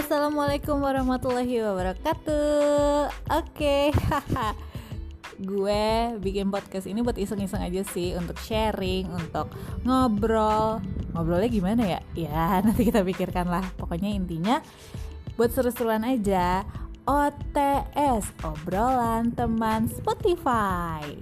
Assalamualaikum warahmatullahi wabarakatuh. Oke, haha. gue bikin podcast ini buat iseng-iseng aja sih untuk sharing, untuk ngobrol. Ngobrolnya gimana ya? Ya, nanti kita pikirkan lah. Pokoknya intinya buat seru-seruan aja. OTS, obrolan teman Spotify.